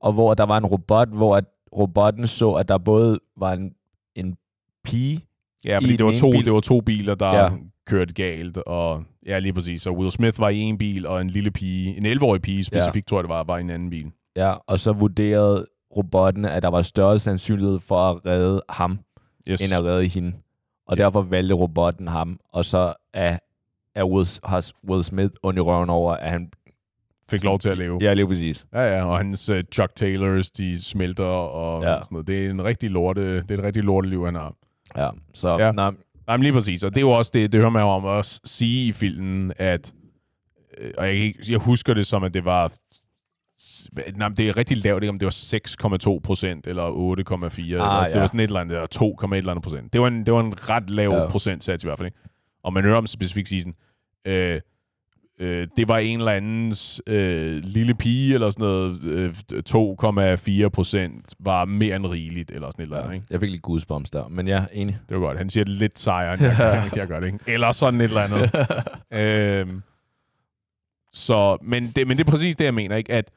Og hvor der var en robot, hvor at robotten så, at der både var en, en pige Ja, fordi det var, to, bil. det var to biler, der Ja. ja. kørte galt. Og ja, lige præcis. Så Will Smith var i en bil, og en lille pige, en 11-årig pige specifikt, tror jeg det var, var i en anden bil. Ja, og så vurderede robotten, at der var større sandsynlighed for at redde ham, Yes. end at redde hende. Og derfor valgte robotten ham, og så er, er Will, har Will Smith ondt i røven over, at han... Fik lov til at leve. Ja, lige præcis. Ja, ja, og hans uh, Chuck Taylors, de smelter og Ja. sådan noget. Det er en rigtig lorte, det er et rigtig lorteliv, han har. Ja, så... Ja. Nej, Nej, men lige præcis, og det er jo også det, det hører man jo om også sige i filmen, at, øh, og jeg, jeg husker det som, at det var, nej, det er rigtig lavt, ikke om det var 6,2 procent, eller 8,4, ah, eller, ja. det var sådan et eller andet, eller 2, et eller andet procent. Det var en, det var en ret lav Ja. procentsats i hvert fald, ikke? Og man hører om specifikt sådan, øh, øh, det var en eller andens øh, lille pige, eller sådan noget, øh, 2,4 procent var mere end rigeligt, eller sådan et eller andet, ikke? jeg fik lige goosebumps der, men ja, enig. Det var godt. Han siger lidt sejere, end jeg, jeg, jeg gør det, ikke? Eller sådan et eller andet. øhm, så, men det, men det er præcis det, jeg mener, ikke? At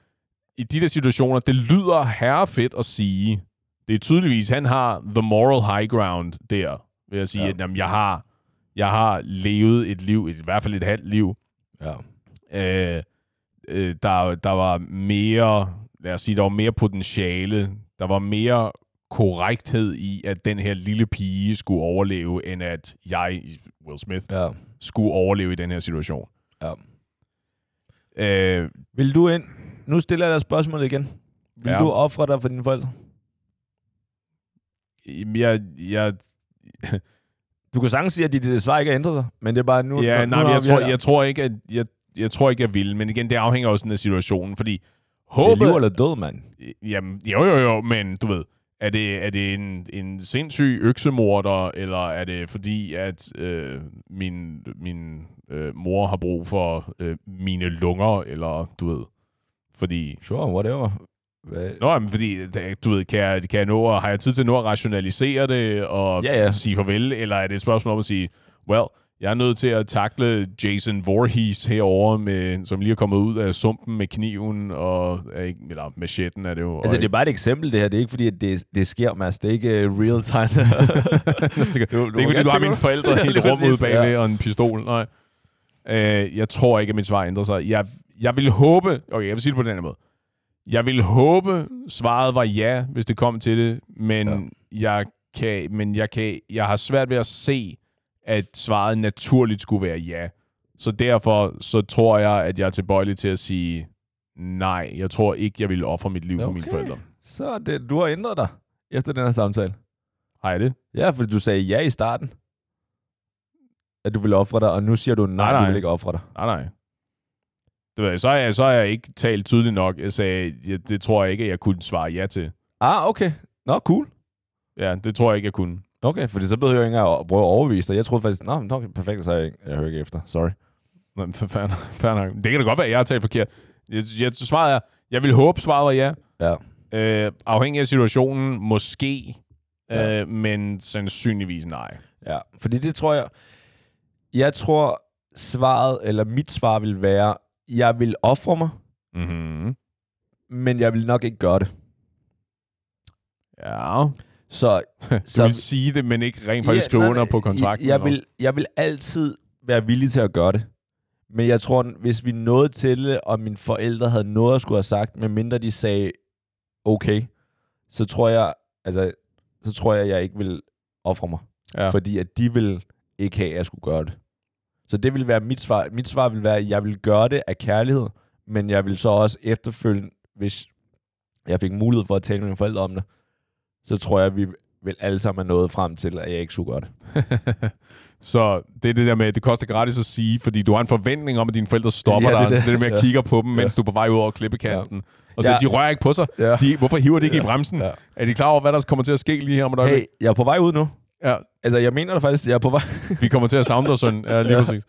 i de der situationer, det lyder herrefedt at sige, det er tydeligvis, han har the moral high ground der, vil jeg sige, Ja. ja. at jamen, jeg, har, jeg har levet et liv, i hvert fald et halvt liv, Ja. øh, øh, der, der var mere, lad os sige, der var mere potentiale, der var mere korrekthed i, at den her lille pige skulle overleve, end at jeg, Will Smith, Ja. skulle overleve i den her situation. Ja. Øh, Vil du ind? Nu stiller jeg dig spørgsmålet igen. Vil Ja. du ofre dig for dine forældre? jeg, jeg, Du kan sagtens sige, at dit dit svar ikke har ændret sig, men det er bare nu... ja, nu, nej, nu jeg, tror, jeg tror ikke, at jeg, jeg tror ikke, jeg vil. Men igen, det afhænger også af situationen, fordi Det er håbet... liv eller død, mand. Jamen, jo, jo, jo, men du ved, er det, er det en, en sindssyg øksemorder, eller er det fordi, at øh, min, min øh, mor har brug for øh, mine lunger, eller du ved, fordi... Sure, whatever. Hvad? Nå, men fordi, det- du ved, kan jeg, kan jeg nå at, har jeg tid til nu at rationalisere det og Ja, ja. sige farvel, eller er det et spørgsmål om at sige, well, jeg er nødt til at takle Jason Voorhees herover med, som lige er kommet ud af sumpen med kniven, og, er eller machetten er det jo. Altså, og det er bare et eksempel, det her. Det er ikke, fordi at det, det sker, Mads. Det er ikke uh, real time. det, er ikke, fordi du har mine forældre helt i Lige rummet ude bagved ja. og en pistol. Nej. Øh, jeg tror ikke, at mit svar ændrer sig. Jeg, jeg vil håbe... Okay, jeg vil sige det på den her måde. Jeg vil håbe, svaret var ja, hvis det kom til det, men ja. jeg kan, men jeg kan, jeg har svært ved at se, at svaret naturligt skulle være ja. Så derfor så tror jeg, at jeg er tilbøjelig til at sige nej. Jeg tror ikke, jeg vil ofre mit liv okay. for mine forældre. Så det, du har ændret dig efter den her samtale. Har jeg det? Ja, fordi du sagde ja i starten. At du ville ofre dig, og nu siger du nej, Nej, nej. nej. du vil ikke ofre dig. Nej, nej. Det ved jeg, så, har jeg, så har jeg ikke talt tydeligt nok. Jeg sagde, ja, det tror jeg ikke, at jeg kunne svare ja til. Ah, okay. Nå, cool. Ja, det tror jeg ikke, jeg kunne. Okay, fordi så behøver jeg ikke engang at prøve at overbevise dig. Jeg troede faktisk, nå, men okay, perfekt, så jeg, ikke- jeg hører ikke efter. Sorry. Nå, men fair, fair nok. Det kan da godt være, at jeg har talt forkert. Jeg, jeg, svaret er, jeg vil håbe, svaret var ja. Ja. Øh, afhængig af situationen, måske. Ja. Øh, men sandsynligvis nej. Ja, fordi det tror jeg... Jeg tror, svaret, eller mit svar vil være, jeg vil ofre mig, Mm-hmm. men jeg vil nok ikke gøre det. Ja. Så, Du så vil sige det, men ikke rent faktisk Ja, skrive under på kontrakten. Jeg, jeg, vil, jeg vil altid være villig til at gøre det. Men jeg tror, hvis vi nåede til det, og mine forældre havde noget at skulle have sagt, medmindre de sagde, okay, så tror jeg, altså, så tror jeg, jeg ikke vil ofre mig. Ja. Fordi at de vil ikke have, at jeg skulle gøre det. Så det vil være mit svar. Mit svar vil være, at jeg vil gøre det af kærlighed, men jeg vil så også efterfølgende, hvis jeg fik mulighed for at tale med mine forældre om det, så tror jeg, at vi vil alle sammen have nået frem til, at jeg ikke skulle gøre det. Så det er det der med, at det koster gratis at sige, fordi du har en forventning om, at dine forældre stopper Ja, ja, det dig. det. Så det er det med at Ja. kigge på dem, Ja. mens du er på vej ud over klippekanten. Ja. Og så Ja. de rører ikke på sig. Ja. De, hvorfor hiver de ikke i bremsen? Ja. Er de klar over, hvad der kommer til at ske lige her om et øjeblik? Hey, jeg er på vej ud nu. Ja, Altså, jeg mener det faktisk, jeg er på vej. vi kommer til at savne dig sådan. Ja, lige Ja. præcis.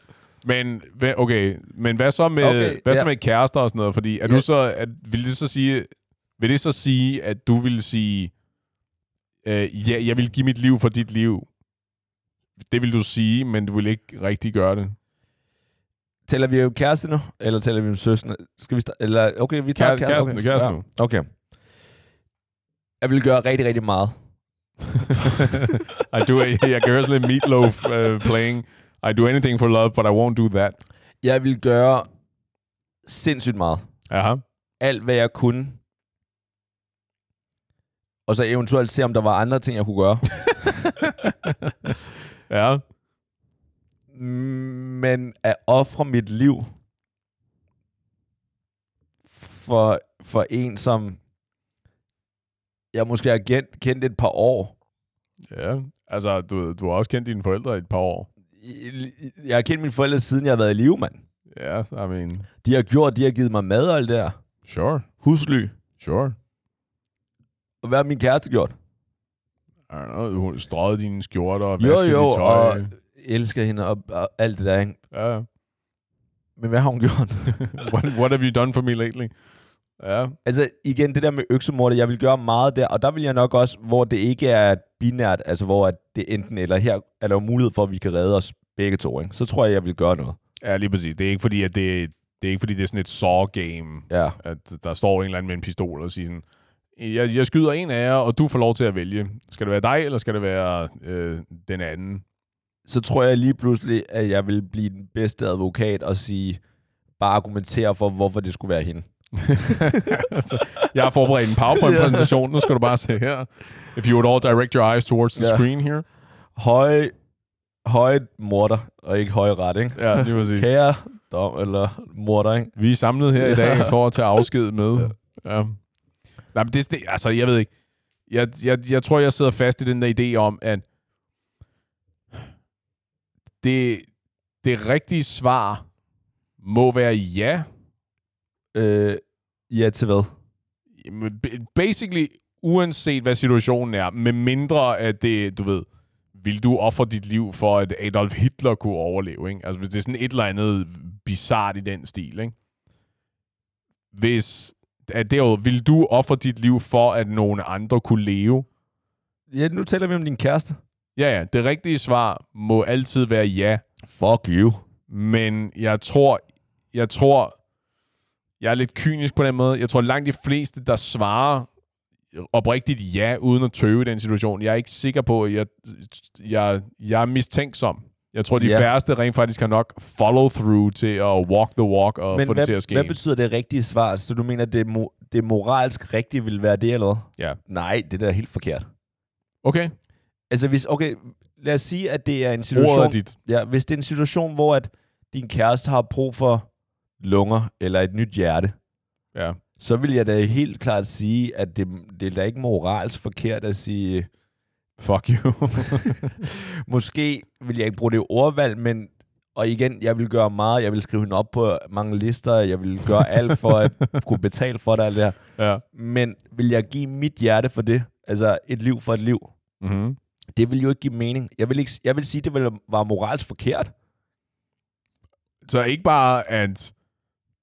Men, okay, men hvad så med, Okay, hvad så ja. med kærester og sådan noget? Fordi er Ja. du så, at, vil det så sige, vil det så sige, at du vil sige, øh, ja, jeg vil give mit liv for dit liv? Det vil du sige, men du vil ikke rigtig gøre det. Tæller vi jo kæreste nu, eller tæller vi om søstre? Skal vi? Eller, okay, vi tager Kære- kæresten- okay. kæresten ja. Okay. Jeg vil gøre rigtig, rigtig meget. I do, jeg kan høre sådan lidt meatloaf uh, playing. I do anything for love, but I won't do that. Jeg vil gøre sindssygt meget. Aha. Alt, hvad jeg kunne. Og så eventuelt se, om der var andre ting, jeg kunne gøre. Ja. Men at ofre mit liv for, for en, som jeg måske har kendt, kendt et par år. Ja. Altså, du, du har også kendt dine forældre i et par år. Jeg har kendt mine forældre, siden jeg har været i live, mand. Ja, I mean, De har gjort, de har givet mig mad og alt det der. sure, Husly. sure. Og hvad har min kæreste gjort? I don't know, hun strøgede dine skjorter og Jo, vaskede jo, dit tøj. og elsker hende og, og alt det der, ikke? Ja. Men hvad har hun gjort? what, what have you done for me lately? Ja, altså igen, det der med øksemordet, jeg vil gøre meget der, og der vil jeg nok også, hvor det ikke er binært, altså hvor at det enten eller her er der mulighed for, at vi kan redde os begge to, ikke? så tror jeg, jeg vil gøre noget. ja, lige præcis. Det er ikke fordi, at det, det er ikke fordi, det er sådan et saw-game, Ja, at der står en eller anden med en pistol og siger sådan, jeg, jeg skyder en af jer, og du får lov til at vælge. Skal det være dig, eller skal det være øh, den anden? så tror jeg lige pludselig, at jeg vil blive den bedste advokat og sige, bare argumentere for, hvorfor det skulle være hende. Altså, jeg har forberedt en PowerPoint-præsentation. Nu skal du bare se her. If you would all direct your eyes towards the Ja. screen here. Høje, høje morter, og ikke høje ret, ikke? Ja, lige præcis. Kære dom, eller morder, ikke? Vi er samlet her i dag for at tage afsked med. Ja. Nej, men det, det, altså, jeg ved ikke. Jeg, jeg, jeg tror, jeg sidder fast i den der idé om, at det, det rigtige svar må være ja. Øh, ja til hvad? Jamen, Basically, uanset hvad situationen er, med mindre at det, du ved, vil du ofre dit liv for, at Adolf Hitler kunne overleve, ikke? Altså, hvis det er sådan et eller andet bizart i den stil, ikke? Hvis, at det vil du ofre dit liv for, at nogle andre kunne leve? Ja, nu taler vi om din kæreste. Ja, ja. Det rigtige svar må altid være ja. Fuck you. Men jeg tror, jeg tror, jeg er lidt kynisk på den måde. Jeg tror langt de fleste, der svarer oprigtigt ja, uden at tøve i den situation. Jeg er ikke sikker på, at jeg, jeg, jeg er mistænksom. Jeg tror, de Ja. færreste rent faktisk har nok follow through til at walk the walk og Men få hvad, det til at ske. hvad betyder det rigtige svar? Så du mener, det, mo- det moralsk rigtige vil være det, eller hvad? Ja. Nej, det der er helt forkert. Okay, Altså hvis, okay, lad os sige, at det er en ordet situation, er dit. ja, hvis det er en situation, hvor at din kæreste har brug for lunger eller et nyt hjerte, Ja. så vil jeg da helt klart sige, at det, det er da ikke moralsk forkert at sige, Fuck you. måske vil jeg ikke bruge det ordvalg, men og igen, jeg vil gøre meget, jeg vil skrive hende op på mange lister, jeg vil gøre alt for at kunne betale for det, alt det her. ja. Men vil jeg give mit hjerte for det? Altså et liv for et liv? Mm-hmm. Det vil jo ikke give mening. Jeg vil, ikke, jeg vil sige, det ville være moralsk forkert. Så ikke bare, at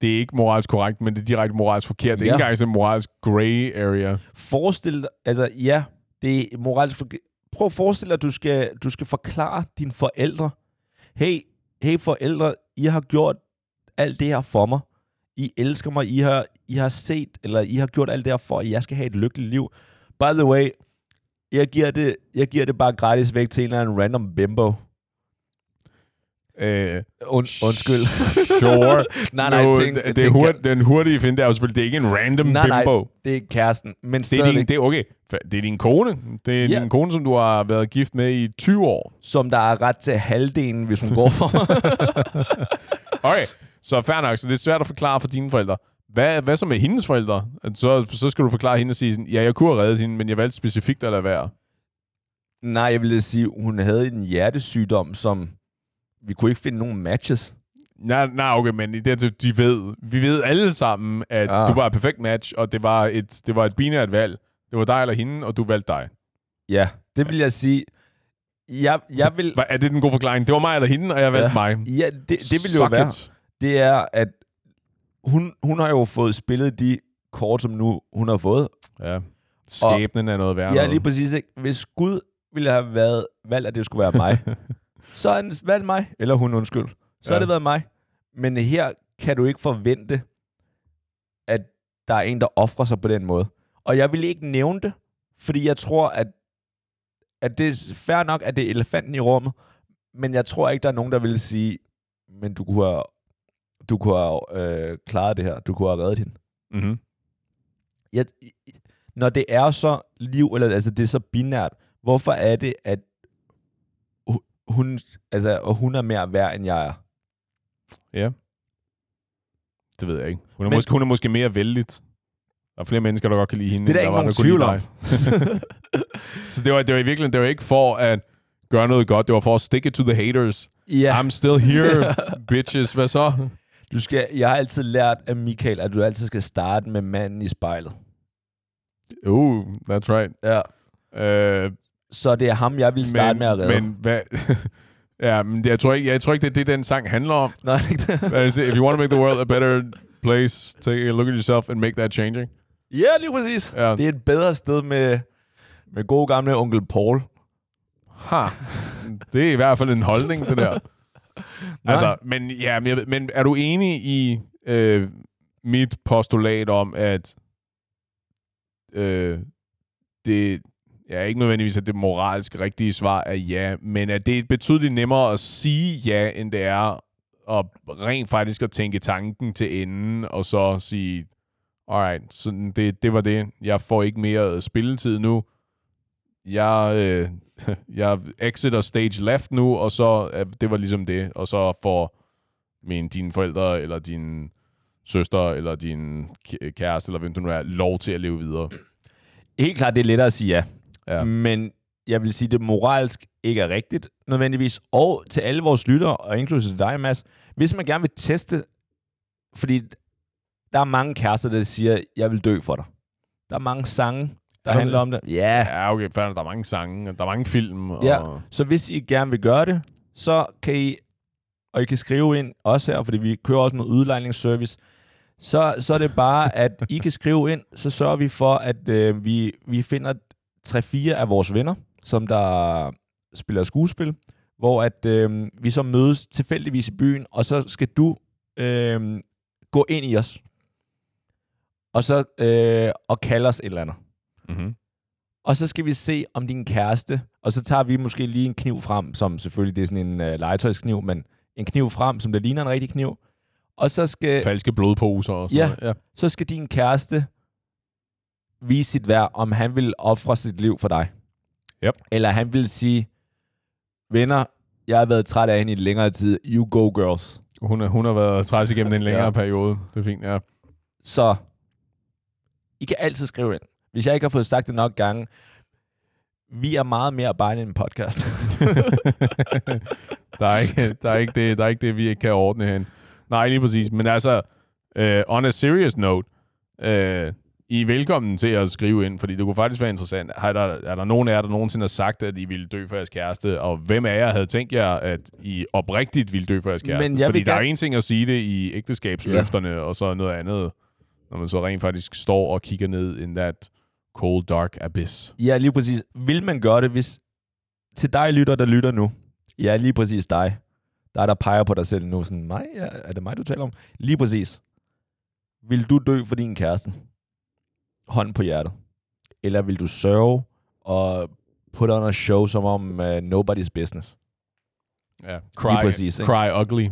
det er ikke moralsk korrekt, men det er direkte moralsk forkert. Det er Ja. ikke engang sådan en moralsk gray area. Forestil dig, altså ja, det er moralsk forkert. Prøv at forestille dig, at du skal, du skal forklare dine forældre, hey, hey forældre, I har gjort alt det her for mig. I elsker mig, I har, I har set, eller I har gjort alt det her for, at jeg skal have et lykkeligt liv. By the way, jeg giver det, jeg giver det bare gratis væk til en eller anden random bimbo. Øh, Und, undskyld. Sure. nej, nej, tænk, det, det tænk- hurtigt, den hurtige finde, det er jo selvfølgelig, det er ikke en random Nej, nej, bimbo. det er kæresten, men Det er, din, det er okay. Det er din kone. Det er Ja. din kone, som du har været gift med i 20 år. som der er ret til halvdelen, hvis hun går for. Okay, så fair nok. Så det er svært at forklare for dine forældre. Hvad, hvad så med hendes forældre? Så, så skal du forklare hende og sige, sådan, ja, jeg kunne have reddet hende, men jeg valgte specifikt at lade være. Nej, jeg ville sige, hun havde en hjertesygdom, som vi kunne ikke finde nogen matches. Nej, nej, okay, men i det, de ved, vi ved alle sammen, at Ah. du var et perfekt match, og det var et, det var et binært valg. Det var dig eller hende, og du valgte dig. Ja, det vil jeg sige. Jeg, jeg vil... Er det den gode forklaring? Det var mig eller hende, og jeg valgte Ja. mig. Ja, det, det vil jo Suck være. it. Det er, at hun, hun har jo fået spillet de kort, som nu hun har fået. Ja. Skæbnen er noget værd. Ja, lige præcis. Ikke? Hvis Gud ville have været valgt, at det skulle være mig, så har han valgt mig. Eller hun, undskyld. Så ja. har det været mig. Men her kan du ikke forvente, at der er en, der offrer sig på den måde. Og jeg vil ikke nævne det, fordi jeg tror, at, at det er fair nok, at det er elefanten i rummet, men jeg tror ikke, der er nogen, der vil sige, men du kunne have, du kunne have øh, klaret det her. Du kunne have reddet hende. Mm-hmm. Jeg, når det er så liv, eller altså det er så binært, hvorfor er det, at hun, altså, og hun er mere værd, end jeg er? Ja. Det ved jeg ikke. Hun er, Men- måske, hun er måske mere vældigt. Der er flere mennesker, der godt kan lide hende. Det er der end ikke var, nogen lide tvivl om. Så det var, det var i virkeligheden det var ikke for at gøre noget godt. Det var for at stick it to the haters. ja, I'm still here, bitches. Hvad så? du skal, jeg har altid lært af Michael, at du altid skal starte med manden i spejlet. Uh, that's right. Ja. Uh, Så det er ham, jeg vil starte men, med at redde. Men hvad... ja, men jeg, tror ikke, jeg tror ikke, det er det, den sang handler om. Nej, ikke det. If you want to make the world a better place, take a look at yourself and make that changing. Ja, lige præcis. Ja. Det er et bedre sted med, med god gamle onkel Paul. Ha. Det er i hvert fald en holdning, det der. Altså, men, ja, men, men er du enig i øh, mit postulat om, at øh, det ja, ikke nødvendigvis, at det moralsk rigtige svar er ja, men at det er betydeligt nemmere at sige ja, end det er at rent faktisk at tænke tanken til enden, og så sige, alright, sådan det, det var det. Jeg får ikke mere spilletid nu. Jeg, øh, jeg exiter stage left nu, og så øh, det var ligesom det. Og så får men dine forældre, eller din søster, eller din kæreste, eller hvem du nu er, lov til at leve videre. Helt klart, det er lettere at sige ja. Ja. Men jeg vil sige, det moralsk ikke er rigtigt nødvendigvis. Og til alle vores lyttere, og inklusive dig, Mads, hvis man gerne vil teste, fordi der er mange kærester, der siger, jeg vil dø for dig. Der er mange sange, der Er handler det? om det. Ja. Ja, okay, fair, der er mange sange, der er mange film. Og, Ja. Så hvis I gerne vil gøre det, så kan I, og I kan skrive ind også her, fordi vi kører også noget udlejningsservice, så, så er det bare, at I kan skrive ind, så sørger vi for, at øh, vi, vi finder tre-fire af vores venner, som der spiller skuespil, hvor at øh, vi så mødes tilfældigvis i byen, og så skal du øh, gå ind i os, og så øh, og kalde os et eller andet. Mm-hmm. Og så skal vi se om din kæreste, og så tager vi måske lige en kniv frem, som selvfølgelig det er sådan en øh, legetøjskniv, men en kniv frem, som der ligner en rigtig kniv. Og så skal, Falske blodposer og sådan Ja. noget. Ja. så skal din kæreste vise sit værd, om han vil ofre sit liv for dig. Yep. Eller han vil sige, venner, jeg har været træt af hende i længere tid. You go, girls. Hun, er, hun har været træls igennem en længere ja. periode. Det er fint, ja. Så I kan altid skrive ind. Hvis jeg ikke har fået sagt det nok gange, vi er meget mere bare end en podcast. der, er ikke, der, er ikke det, der er ikke det, vi ikke kan ordne hen. Nej, lige præcis. Men altså, uh, on a serious note, uh, I er velkommen til at skrive ind, fordi det kunne faktisk være interessant. Har der, er der nogen af jer, der nogensinde har sagt, at I ville dø for jeres kæreste? Og hvem af jer havde tænkt jer, at I oprigtigt ville dø for jeres kæreste? Men jeg fordi der er gerne- en ting at sige det i ægteskabsløfterne, ja. og så noget andet, når man så rent faktisk står og kigger ned in that cold, dark abyss. Ja, lige præcis. Vil man gøre det, hvis... Til dig lytter, der lytter nu. Ja, lige præcis dig. Der er der peger på dig selv nu. Sådan, mig? Ja, er det mig, du taler om? Lige præcis. Vil du dø for din kæreste? Hånd på hjertet. Eller vil du sørge og put on a show, som om uh, nobody's business? Ja. Cry, præcis, ikke? cry ugly.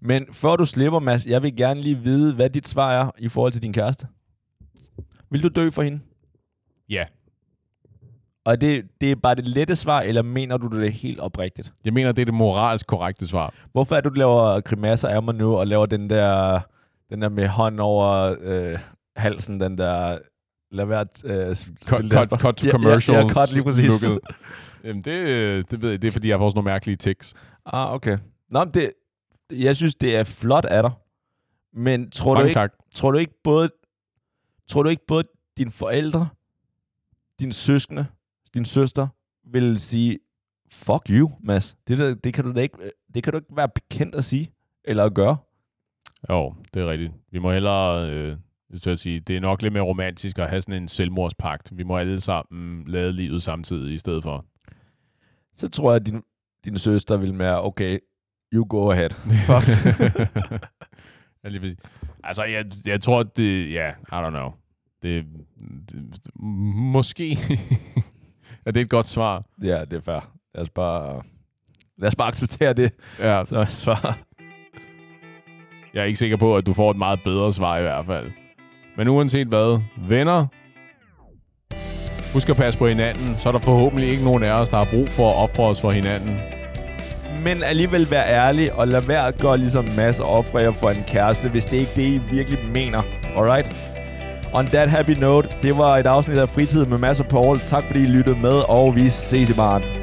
Men før du slipper, Mads, jeg vil gerne lige vide, hvad dit svar er i forhold til din kæreste. Vil du dø for hende? Ja. Og det, det er bare det lette svar, eller mener du det helt oprigtigt? Jeg mener, det er det moralsk korrekte svar. Hvorfor er du laver grimasser af mig nu, og laver den der, den der med hånd over øh, halsen, den der... Lad være... Øh, Cut, cut, cut to Ja, ja, commercials. Ja, cut lige præcis. Jamen, det, øh, det ved jeg, det er, fordi jeg får sådan nogle mærkelige tics. Ah, okay. Nå, men det, jeg synes, det er flot af dig. Men tror du, Mange ikke, tak. tror du ikke både... Tror du ikke både dine forældre, dine søskende, din søster, vil sige, fuck you, Mads. Det, der, det, kan du da ikke, det kan du ikke være bekendt at sige, eller at gøre. Jo, det er rigtigt. Vi må hellere, øh, så at sige, det er nok lidt mere romantisk at have sådan en selvmordspagt. Vi må alle sammen lade livet samtidig i stedet for. Så tror jeg, at din, din søster vil mere, okay, you go ahead. Fuck. ja, lige præcis. altså, jeg, jeg tror, det, ja, I don't know. Det, det måske er det et godt svar. ja, det er fair. Lad os bare, lad os bare acceptere det. Ja, Så svar. Jeg er ikke sikker på, at du får et meget bedre svar i hvert fald. Men uanset hvad, venner, husk at passe på hinanden, så er der forhåbentlig ikke nogen af os, der har brug for at ofre os for hinanden. Men alligevel være ærlig, og lad være at gøre ligesom masse ofre jer for en kæreste, hvis det ikke er det, I virkelig mener. Alright? On that happy note, det var et afsnit af Fritid med masser og Paul. Tak fordi I lyttede med, og vi ses i morgen.